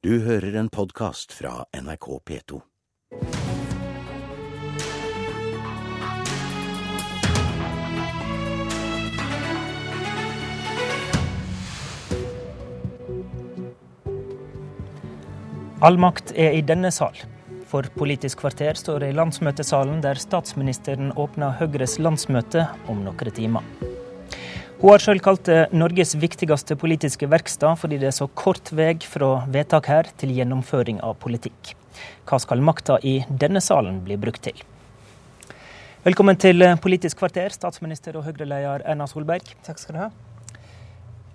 Du hører en podkast fra NRK P2. All makt er i denne sal. For Politisk kvarter står i landsmøtesalen der statsministeren åpner Høyres landsmøte om noen timer. Hun har sjøl kalt det Norges viktigste politiske verkstad, fordi det er så kort vei fra vedtak her til gjennomføring av politikk. Hva skal makta i denne salen bli brukt til? Velkommen til Politisk kvarter, statsminister og Høyre-leder Erna Solberg. Takk skal du ha.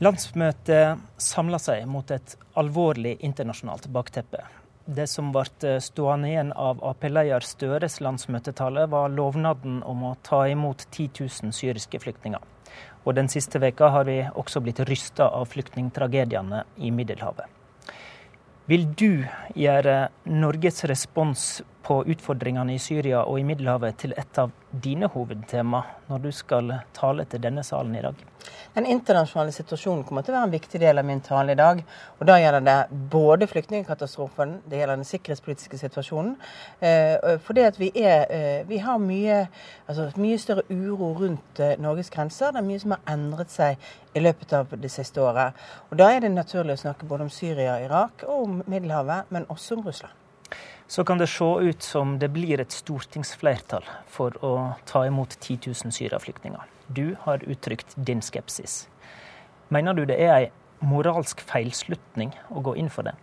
Landsmøtet samla seg mot et alvorlig internasjonalt bakteppe. Det som ble stående igjen av Ap-leder Støres landsmøtetale, var lovnaden om å ta imot 10 000 syriske flyktninger. Og den siste veka har vi også blitt rysta av flyktningtragediene i Middelhavet. Vil du gjøre Norges respons på utfordringene i Syria og i Middelhavet til et av dine hovedtema når du skal tale til denne salen i dag? Den internasjonale situasjonen kommer til å være en viktig del av min tale i dag. og Da gjelder det både flyktningkatastrofen, det gjelder den sikkerhetspolitiske situasjonen. Eh, fordi at vi, er, eh, vi har mye, altså mye, større uro rundt eh, Norges grenser. Det er mye som har endret seg i løpet av det siste året. Og Da er det naturlig å snakke både om Syria og Irak og om Middelhavet, men også om Russland så kan det se ut som det blir et stortingsflertall for å ta imot 10 000 syraflyktninger. Du har uttrykt din skepsis. Mener du det er ei moralsk feilslutning å gå inn for det?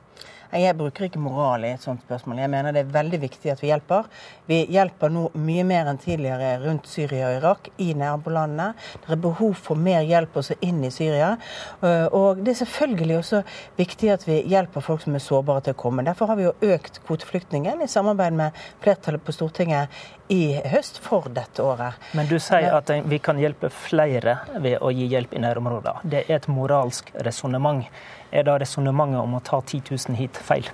Jeg bruker ikke moral i et sånt spørsmål. Jeg mener det er veldig viktig at vi hjelper. Vi hjelper nå mye mer enn tidligere rundt Syria og Irak, i nærbolandene. Det er behov for mer hjelp også inn i Syria. Eh, og det er selvfølgelig også viktig at vi hjelper folk som er sårbare til å komme. Derfor har vi jo økt kvoteflyktningen i samarbeid med flertallet på Stortinget i høst for dette året. Men du sier at vi kan hjelpe flere ved å gi hjelp i nærområder. Det er et moralsk resonnement. Er da resonnementet om å ta 10 000 hit feil?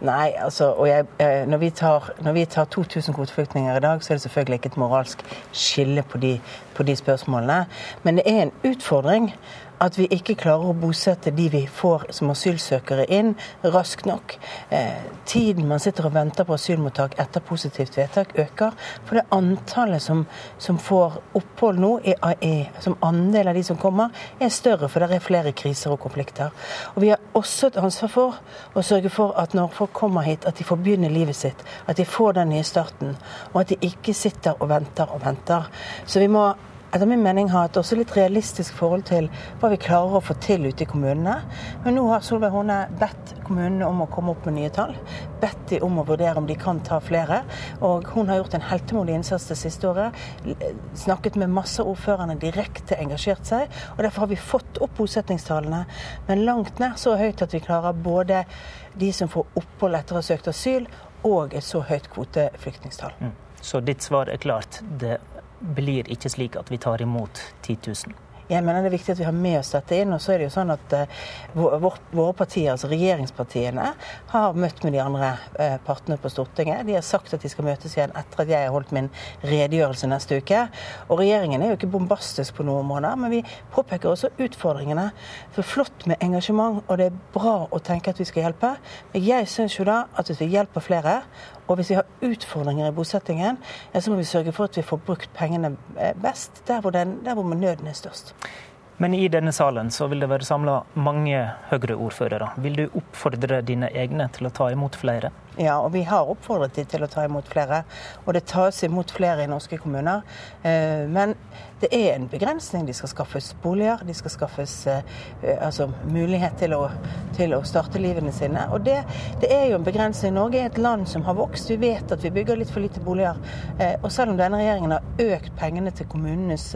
Nei, altså, og jeg, eh, når, vi tar, når vi tar 2000 kvoteflyktninger i dag, så er det selvfølgelig ikke et moralsk skille på de, på de spørsmålene. Men det er en utfordring at vi ikke klarer å bosette de vi får som asylsøkere inn, raskt nok. Eh, tiden man sitter og venter på asylmottak etter positivt vedtak, øker. For det antallet som, som får opphold nå, er, er, som andel av de som kommer, er større. For det er flere kriser og konflikter. Og vi har også et ansvar for å sørge for at når folk kommer hit, at de får begynne livet sitt. At de får den nye starten. Og at de ikke sitter og venter og venter. Så vi må etter min mening ha et også litt realistisk forhold til hva vi klarer å få til ute i kommunene. Men nå har Solveig Horne bedt kommunene om å komme opp med nye tall. Bedt de om å vurdere om de kan ta flere. Og hun har gjort en heltemodig innsats det siste året. Snakket med masse ordførerne, direkte engasjert seg. Og derfor har vi fått opp bosettingstallene, men langt nær så høyt at vi klarer både de som får opphold etter å ha søkt asyl, og et så høyt kvoteflyktningstall. Mm. Så ditt svar er klart. Det blir ikke slik at vi tar imot 10 000. Jeg mener det er viktig at vi har med oss dette inn. Og så er det jo sånn at uh, våre partier, altså regjeringspartiene, har møtt med de andre uh, partene på Stortinget. De har sagt at de skal møtes igjen etter at jeg har holdt min redegjørelse neste uke. Og regjeringen er jo ikke bombastisk på noen områder, men vi påpeker også utfordringene. For flott med engasjement, og det er bra å tenke at vi skal hjelpe. Men jeg syns jo da at hvis vi hjelper flere, og hvis vi har utfordringer i bosettingen, så må vi sørge for at vi får brukt pengene eh, best der hvor, den, der hvor nøden er størst. Men i denne salen så vil det være samla mange Høyre-ordførere. Vil du oppfordre dine egne til å ta imot flere? Ja, og vi har oppfordret dem til å ta imot flere. Og det tas imot flere i norske kommuner. Eh, men det er en begrensning. De skal skaffes boliger, de skal skaffes eh, altså, mulighet til å, til å, starte livene sine. Og det, det, er jo en begrensning. Norge er et land som har vokst. Vi vet at vi bygger litt for lite boliger. Eh, og selv om denne regjeringen har økt pengene til kommunenes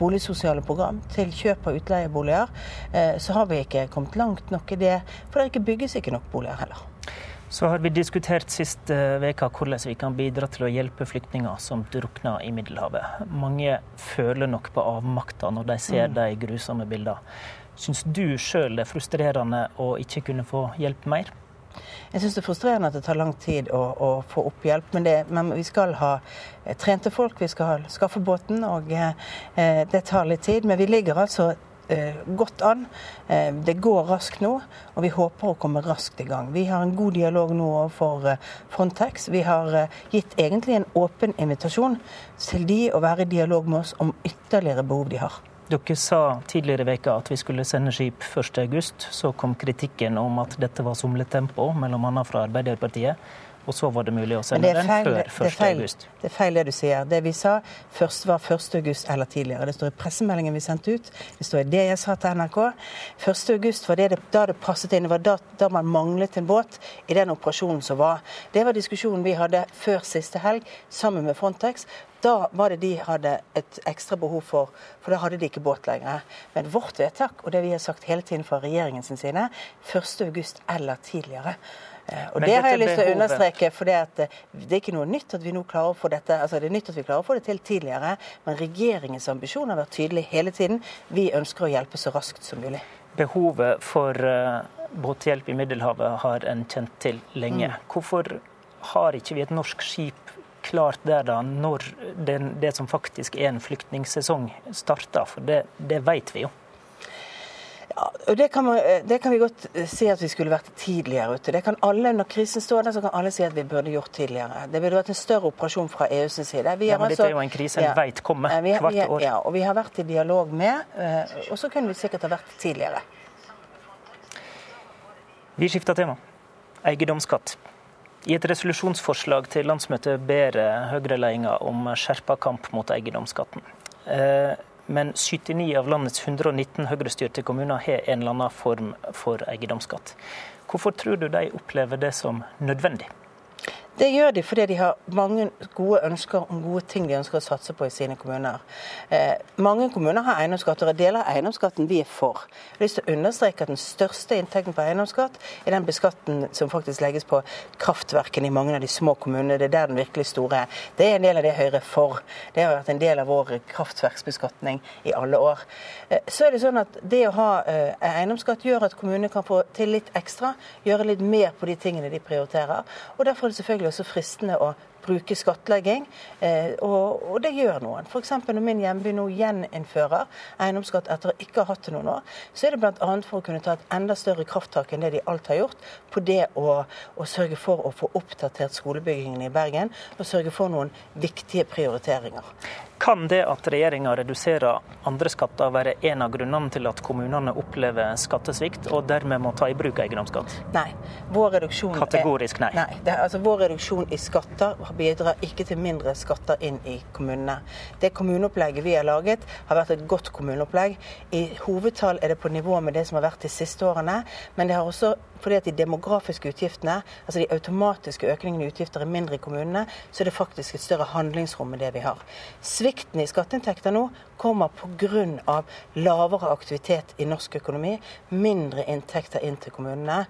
boligsosiale program, til kjøp av utleieboliger, så har vi ikke kommet langt nok i det. For det bygges ikke nok boliger heller. Så har vi diskutert sist uke hvordan vi kan bidra til å hjelpe flyktninger som drukner i Middelhavet. Mange føler nok på avmakta når de ser mm. de grusomme bildene. Syns du sjøl det er frustrerende å ikke kunne få hjelp mer? Jeg syns det er frustrerende at det tar lang tid å, å få opp hjelp, men, det, men, vi skal ha trente folk. Vi skal skaffe båten, og eh, det tar litt tid. Men vi ligger altså eh, godt an. Eh, det går raskt nå, og vi håper å komme raskt i gang. Vi har en god dialog nå overfor eh, Frontex. Vi har eh, gitt egentlig en åpen invitasjon til de å være i dialog med oss om ytterligere behov de har. Dere sa tidligere i veka at vi skulle sende skip 1.8. Så kom kritikken om at dette var somletempo, bl.a. fra Arbeiderpartiet. Og så var det mulig å sende den før 1.8. Det er feil det du sier. Det vi sa først var 1.8 eller tidligere. Det står i pressemeldingen vi sendte ut. Det står i det jeg sa til NRK. 1.8 var det, da det passet inn. Det var da, da, man manglet en båt i den operasjonen som var. Det var diskusjonen vi hadde før siste helg sammen med Frontex. Da var det de hadde et ekstra behov for, for da hadde de ikke båt lenger. Men vårt vedtak, og det vi har sagt hele tiden fra regjeringens side, 1.8 eller tidligere. Eh, og Det har jeg lyst til å understreke, for det, eh, det er ikke noe nytt at vi nå klarer å få dette, altså det er nytt at vi klarer å få det til tidligere, men regjeringens ambisjon har vært tydelig hele tiden. Vi ønsker å hjelpe så raskt som mulig. Behovet for uh, båthjelp i Middelhavet har en kjent til lenge. Mm. Hvorfor har ikke vi et norsk skip klart der da, når det, det som faktisk er en flyktningsesong starter? For det, det vet vi jo. Det kan, man, det kan, vi godt eh, si at vi skulle vært tidligere ute. Det kan alle, Når krisen står der, så kan alle si at vi burde gjort tidligere. Det burde vært en større operasjon fra EUs side. Vi ja, men altså, Dette er jo en krise en ja, komme hvert år. Ja, og vi har vært i dialog med, eh, og så kunne vi sikkert ha vært tidligere. Vi skifter tema. Eiendomsskatt. I et resolusjonsforslag til landsmøtet ber Høyre-ledelsen om skjerpa kamp mot eiendomsskatten. Eh, men 79 av landets 119 høyrestyrte kommuner har en eller annen form for eiendomsskatt. Hvorfor tror du de opplever det som nødvendig? Det gjør de fordi de har mange gode ønsker om gode ting de ønsker å satse på i sine kommuner. Eh, mange kommuner har eiendomsskatt, og deler av eiendomsskatten vi er for. Jeg har lyst til å understreke at Den største inntekten på eiendomsskatt er den beskatten som faktisk legges på kraftverkene i mange av de små kommunene. Det er der den virkelig store er. Det er en del av det Høyre er for. Det har vært en del av vår kraftverksbeskatning i alle år. Eh, så er det sånn at det å ha eh, eiendomsskatt gjør at kommunene kan få til litt ekstra, gjøre litt mer på de tingene de prioriterer. og Derfor er det selvfølgelig også fristende å bruke skattlegging, eh, og, og det gjør noen. F.eks. når min hjemby nå gjeninnfører eiendomsskatt etter å ikke ha hatt det noen år, så er det bl.a. for å kunne ta et enda større krafttak enn det de alt har gjort, på det å, å sørge for å få oppdatert skolebyggingen i Bergen, og sørge for noen viktige prioriteringer. Kan det at regjeringa reduserer andre skatter være en av grunnene til at kommunene opplever skattesvikt, og dermed må ta i bruk eiendomsskatt? Nei. Vår reduksjon Kategorisk nei. nei det, altså vår reduksjon i skatter bidrar ikke til mindre skatter inn i kommunene. Det kommuneopplegget vi har laget, har vært et godt kommuneopplegg. I hovedtall er det på nivå med det som har vært de siste årene, men det har også fordi at de demografiske utgiftene, altså de automatiske økningene i utgifter er mindre i kommunene, så er det faktisk et større handlingsrom med det vi har. Svikten i skatteinntekter nå kommer pga. lavere aktivitet i norsk økonomi, mindre inntekter inn til kommunene.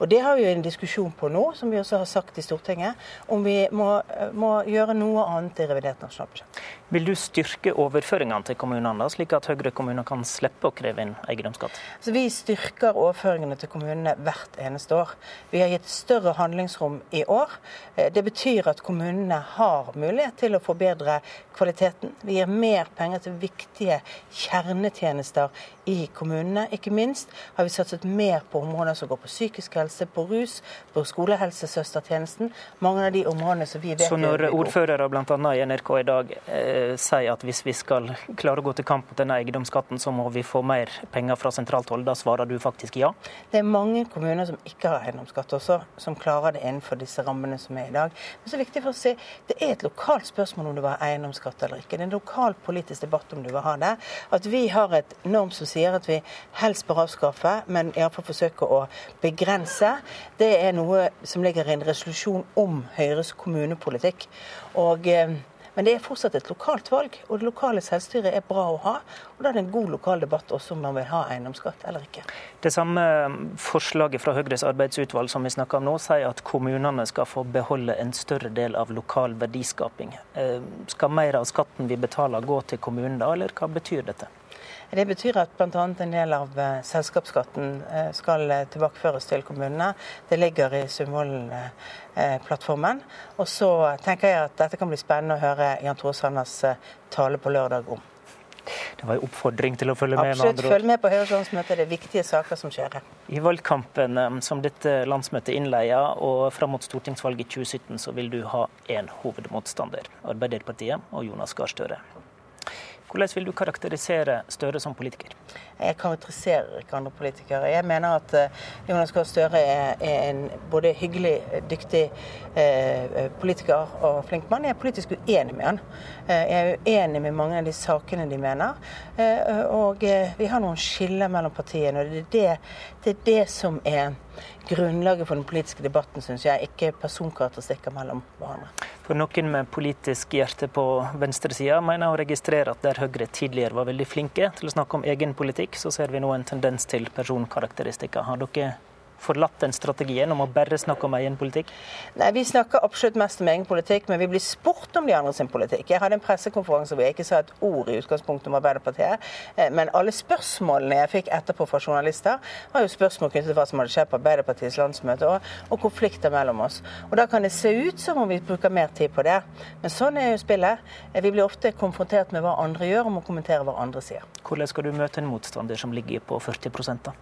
Og Det har vi jo en diskusjon på nå, som vi også har sagt i Stortinget, om vi må, må gjøre noe annet i revidert nasjonalbudsjett. Vil du styrke overføringene til kommunene, slik at Høyre kommuner kan slippe å kreve inn eiendomsskatt? Vi styrker overføringene til kommunene hvert eneste år. Vi har gitt større handlingsrom i år. Eh, det betyr at kommunene har mulighet til å forbedre kvaliteten. Vi gir mer penger til viktige kjernetjenester i kommunene. Ikke minst har vi satset mer på områder som går på psykisk helse helse, på rus, på skolehelsesøstertjenesten. Mange av de områdene som vi vet Så når ordførere bl.a. i NRK i dag eh, sier at hvis vi skal klare å gå til kamp mot denne eiendomsskatten, så må vi få mer penger fra sentralt hold, da svarer du faktisk ja? Det er mange kommuner som ikke har eiendomsskatt også, som klarer det innenfor disse rammene som er i dag. Men så er det viktig for å si, det er et lokalt spørsmål om vil ha eiendomsskatt eller ikke. Det er en lokal politisk debatt om du vil ha det. At vi har et norm som sier at vi helst bør avskaffe, men iallfall forsøke å begrense helse, det er noe som ligger i en resolusjon om Høyres kommunepolitikk. Og, eh, men det er fortsatt et lokalt valg, og det lokale selvstyret er bra å ha. Og Da er det en god lokal debatt også om man vil ha eiendomsskatt eller ikke. Det samme forslaget fra Høyres arbeidsutvalg som vi snakker om nå, sier at kommunene skal få beholde en større del av lokal verdiskaping. Eh, skal mer av skatten vi betaler gå til kommunen da, eller hva betyr dette? Det betyr at bl.a. en del av eh, selskapsskatten eh, skal eh, tilbakeføres til kommunene. Det ligger i Sundvolden-plattformen. Og så tenker jeg at dette kan bli spennende å høre Jan Tore Sanners tale på lørdag om. Det var en oppfordring til å følge med. Absolutt, med følg med på Høyres landsmøte. Det er viktige saker som skjer her. I valgkampen som dette landsmøtet innleier, og fram mot stortingsvalget i 2017, så vil du ha én hovedmotstander. Arbeiderpartiet og Jonas Gahr Støre. Hvordan vil du karakterisere Støre som politiker? Jeg karakteriserer ikke andre politikere. Jeg mener at uh, Jonas Gahr Støre er, en både hyggelig, dyktig uh, politiker og flink mann. Jeg er politisk uenig med han. Uh, jeg er uenig med mange av de sakene de mener. og vi har noen skiller mellom partiene. og det er det, det er det som er grunnlaget for den politiske debatten, syns jeg, ikke personkarakteristikker mellom hverandre. For noen med politisk hjerte på venstresida mener å registrere at der Høyre tidligere var veldig flinke til å snakke om egen politikk, så ser vi nå en tendens til personkarakteristikker. Har dere forlatt den strategien om å bare snakke om egen politikk? Nei, Vi snakker absolutt mest om egen politikk, men vi blir spurt om de andre sin politikk. Jeg hadde en pressekonferanse hvor jeg ikke sa et ord i utgangspunktet om Arbeiderpartiet. Eh, men alle spørsmålene jeg fikk etterpå fra journalister, var jo spørsmål knyttet til hva som hadde skjedd på Arbeiderpartiets landsmøte, og, og konflikter mellom oss. Og Da kan det se ut som om vi bruker mer tid på det. Men sånn er jo spillet. Eh, vi blir ofte konfrontert med hva andre gjør, og må kommentere hva andre sier. Hvordan skal du møte en motstander som ligger på 40 da?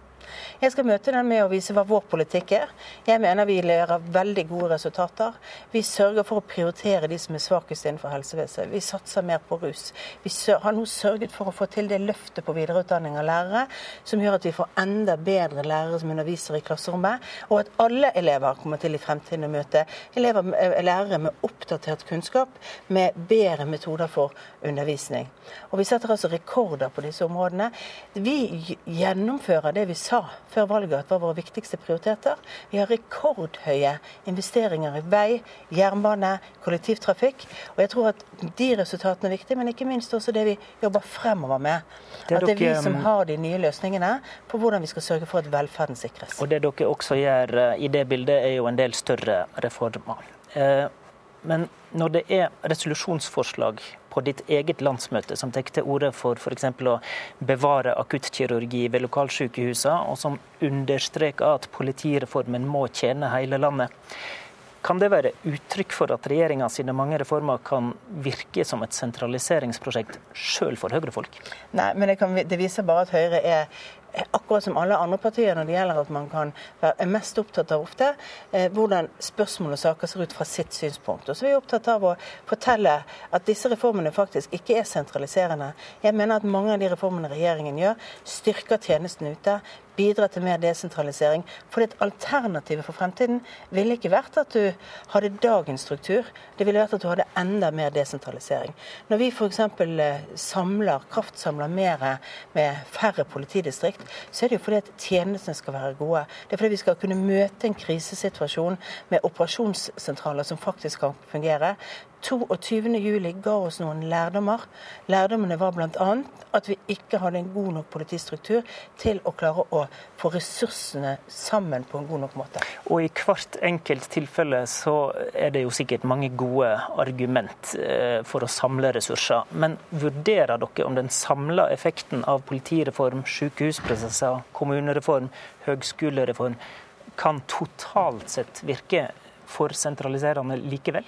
Jeg skal møte den med å vise hva vår politikk er. Jeg mener vi leverer veldig gode resultater. Vi sørger for å prioritere de som er svakest innenfor helsevesenet. Vi satser mer på rus. Vi har nå sørget for å få til det løftet på videreutdanning av lærere som gjør at vi får enda bedre lærere som underviser i klasserommet, og at alle elever kommer til i fremtiden å møte elever, eh, lærere med oppdatert kunnskap, med bedre metoder for undervisning. Og Vi setter altså rekorder på disse områdene. Vi gjennomfører det vi sa før valget at var våre viktigste prioriteter. Vi har rekordhøye investeringer i vei, jernbane, kollektivtrafikk. Og jeg tror at de resultatene er viktige, men ikke minst også det vi jobber fremover med. Det at det er vi som um, har de nye løsningene på hvordan vi skal sørge for at velferden sikres. Og det dere også gjør eh, i det bildet, er jo en del større reformer. Eh, men når det er resolusjonsforslag på ditt eget landsmøte som tar til orde for f.eks. å bevare akuttkirurgi ved lokalsykehusene, og som understreker at politireformen må tjene hele landet. Kan det være uttrykk for at regjeringa sine mange reformer kan virke som et sentraliseringsprosjekt, sjøl for Høyre-folk? Nei, men kan, det, viser bare at Høyre er akkurat som alle andre partier når det gjelder at man kan være mest opptatt av ofte eh, hvordan spørsmål og saker ser ut fra sitt synspunkt. Og så er vi opptatt av å fortelle at disse reformene faktisk ikke er sentraliserende. Jeg mener at mange av de reformene regjeringen gjør, styrker tjenesten ute, bidrar til mer desentralisering. For et alternativet for fremtiden ville ikke vært at du hadde dagens struktur, det ville vært at du hadde enda mer desentralisering. Når vi f.eks. Eh, samler, kraftsamler mer med færre politidistrikt, så er det jo fordi at tjenestene skal være gode. Det er fordi vi skal kunne møte en krisesituasjon med operasjonssentraler som faktisk kan fungere. 22.07 ga oss noen lærdommer. Lærdommene var bl.a. at vi ikke hadde en god nok politistruktur til å klare å få ressursene sammen på en god nok måte. Og i hvert enkelt tilfelle så er det jo sikkert mange gode argument eh, for å samle ressurser. Men vurderer dere om den samla effekten av politireform, sykehusprosesser, kommunereform, høgskolereform kan totalt sett virke for sentraliserende likevel?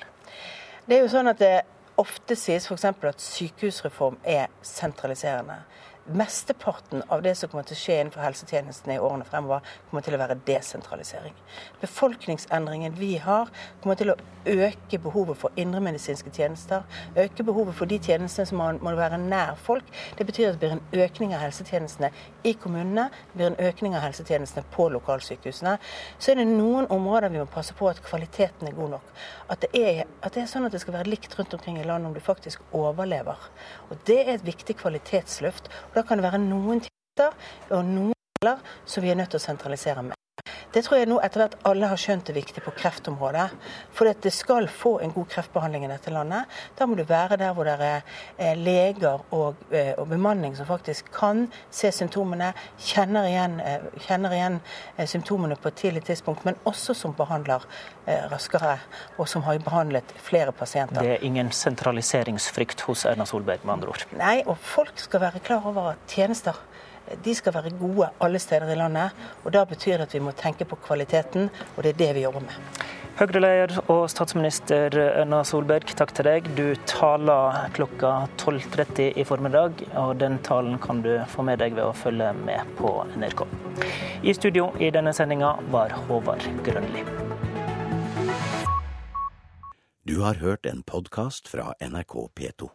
Det er jo sånn at det ofte sies f.eks. at sykehusreform er sentraliserende mesteparten av det som kommer til å skje innenfor helsetjenestene i årene fremover, kommer til å være desentralisering. Befolkningsendringen vi har, kommer til å øke behovet for indremedisinske tjenester. Øke behovet for de tjenestene som må være nær folk. Det betyr at det blir en økning av helsetjenestene i kommunene. Det blir en økning av helsetjenestene på lokalsykehusene. Så er det noen områder vi må passe på at kvaliteten er god nok. At det er, at det er sånn at det skal være likt rundt omkring i landet om du faktisk overlever. Og Det er et viktig kvalitetsløft. Og Da kan det være noen tjenester og noen deler som vi er nødt til å sentralisere med. Det tror jeg nå etter hvert alle har skjønt er viktig på kreftområdet. For at det skal få en god kreftbehandling i dette landet. Da må du være der hvor det er leger og, eh, og bemanning som faktisk kan se symptomene, kjenner igjen, eh, kjenner igjen, eh, symptomene på et tidlig tidspunkt, men også som behandler raskere, og som har behandlet flere pasienter. Det er ingen sentraliseringsfrykt hos Erna Solberg, med andre ord? Nei, og folk skal være klar over at tjenester de skal være gode alle steder i landet. og Da betyr det at vi må tenke på kvaliteten, og det er det vi jobber med. Høyre-leder og statsminister Erna Solberg, takk til deg. Du taler klokka 12.30 i formiddag, og den talen kan du få med deg ved å følge med på NRK. I studio i denne sendinga var Håvard Grønli. Du har hørt en podkast fra NRK P2.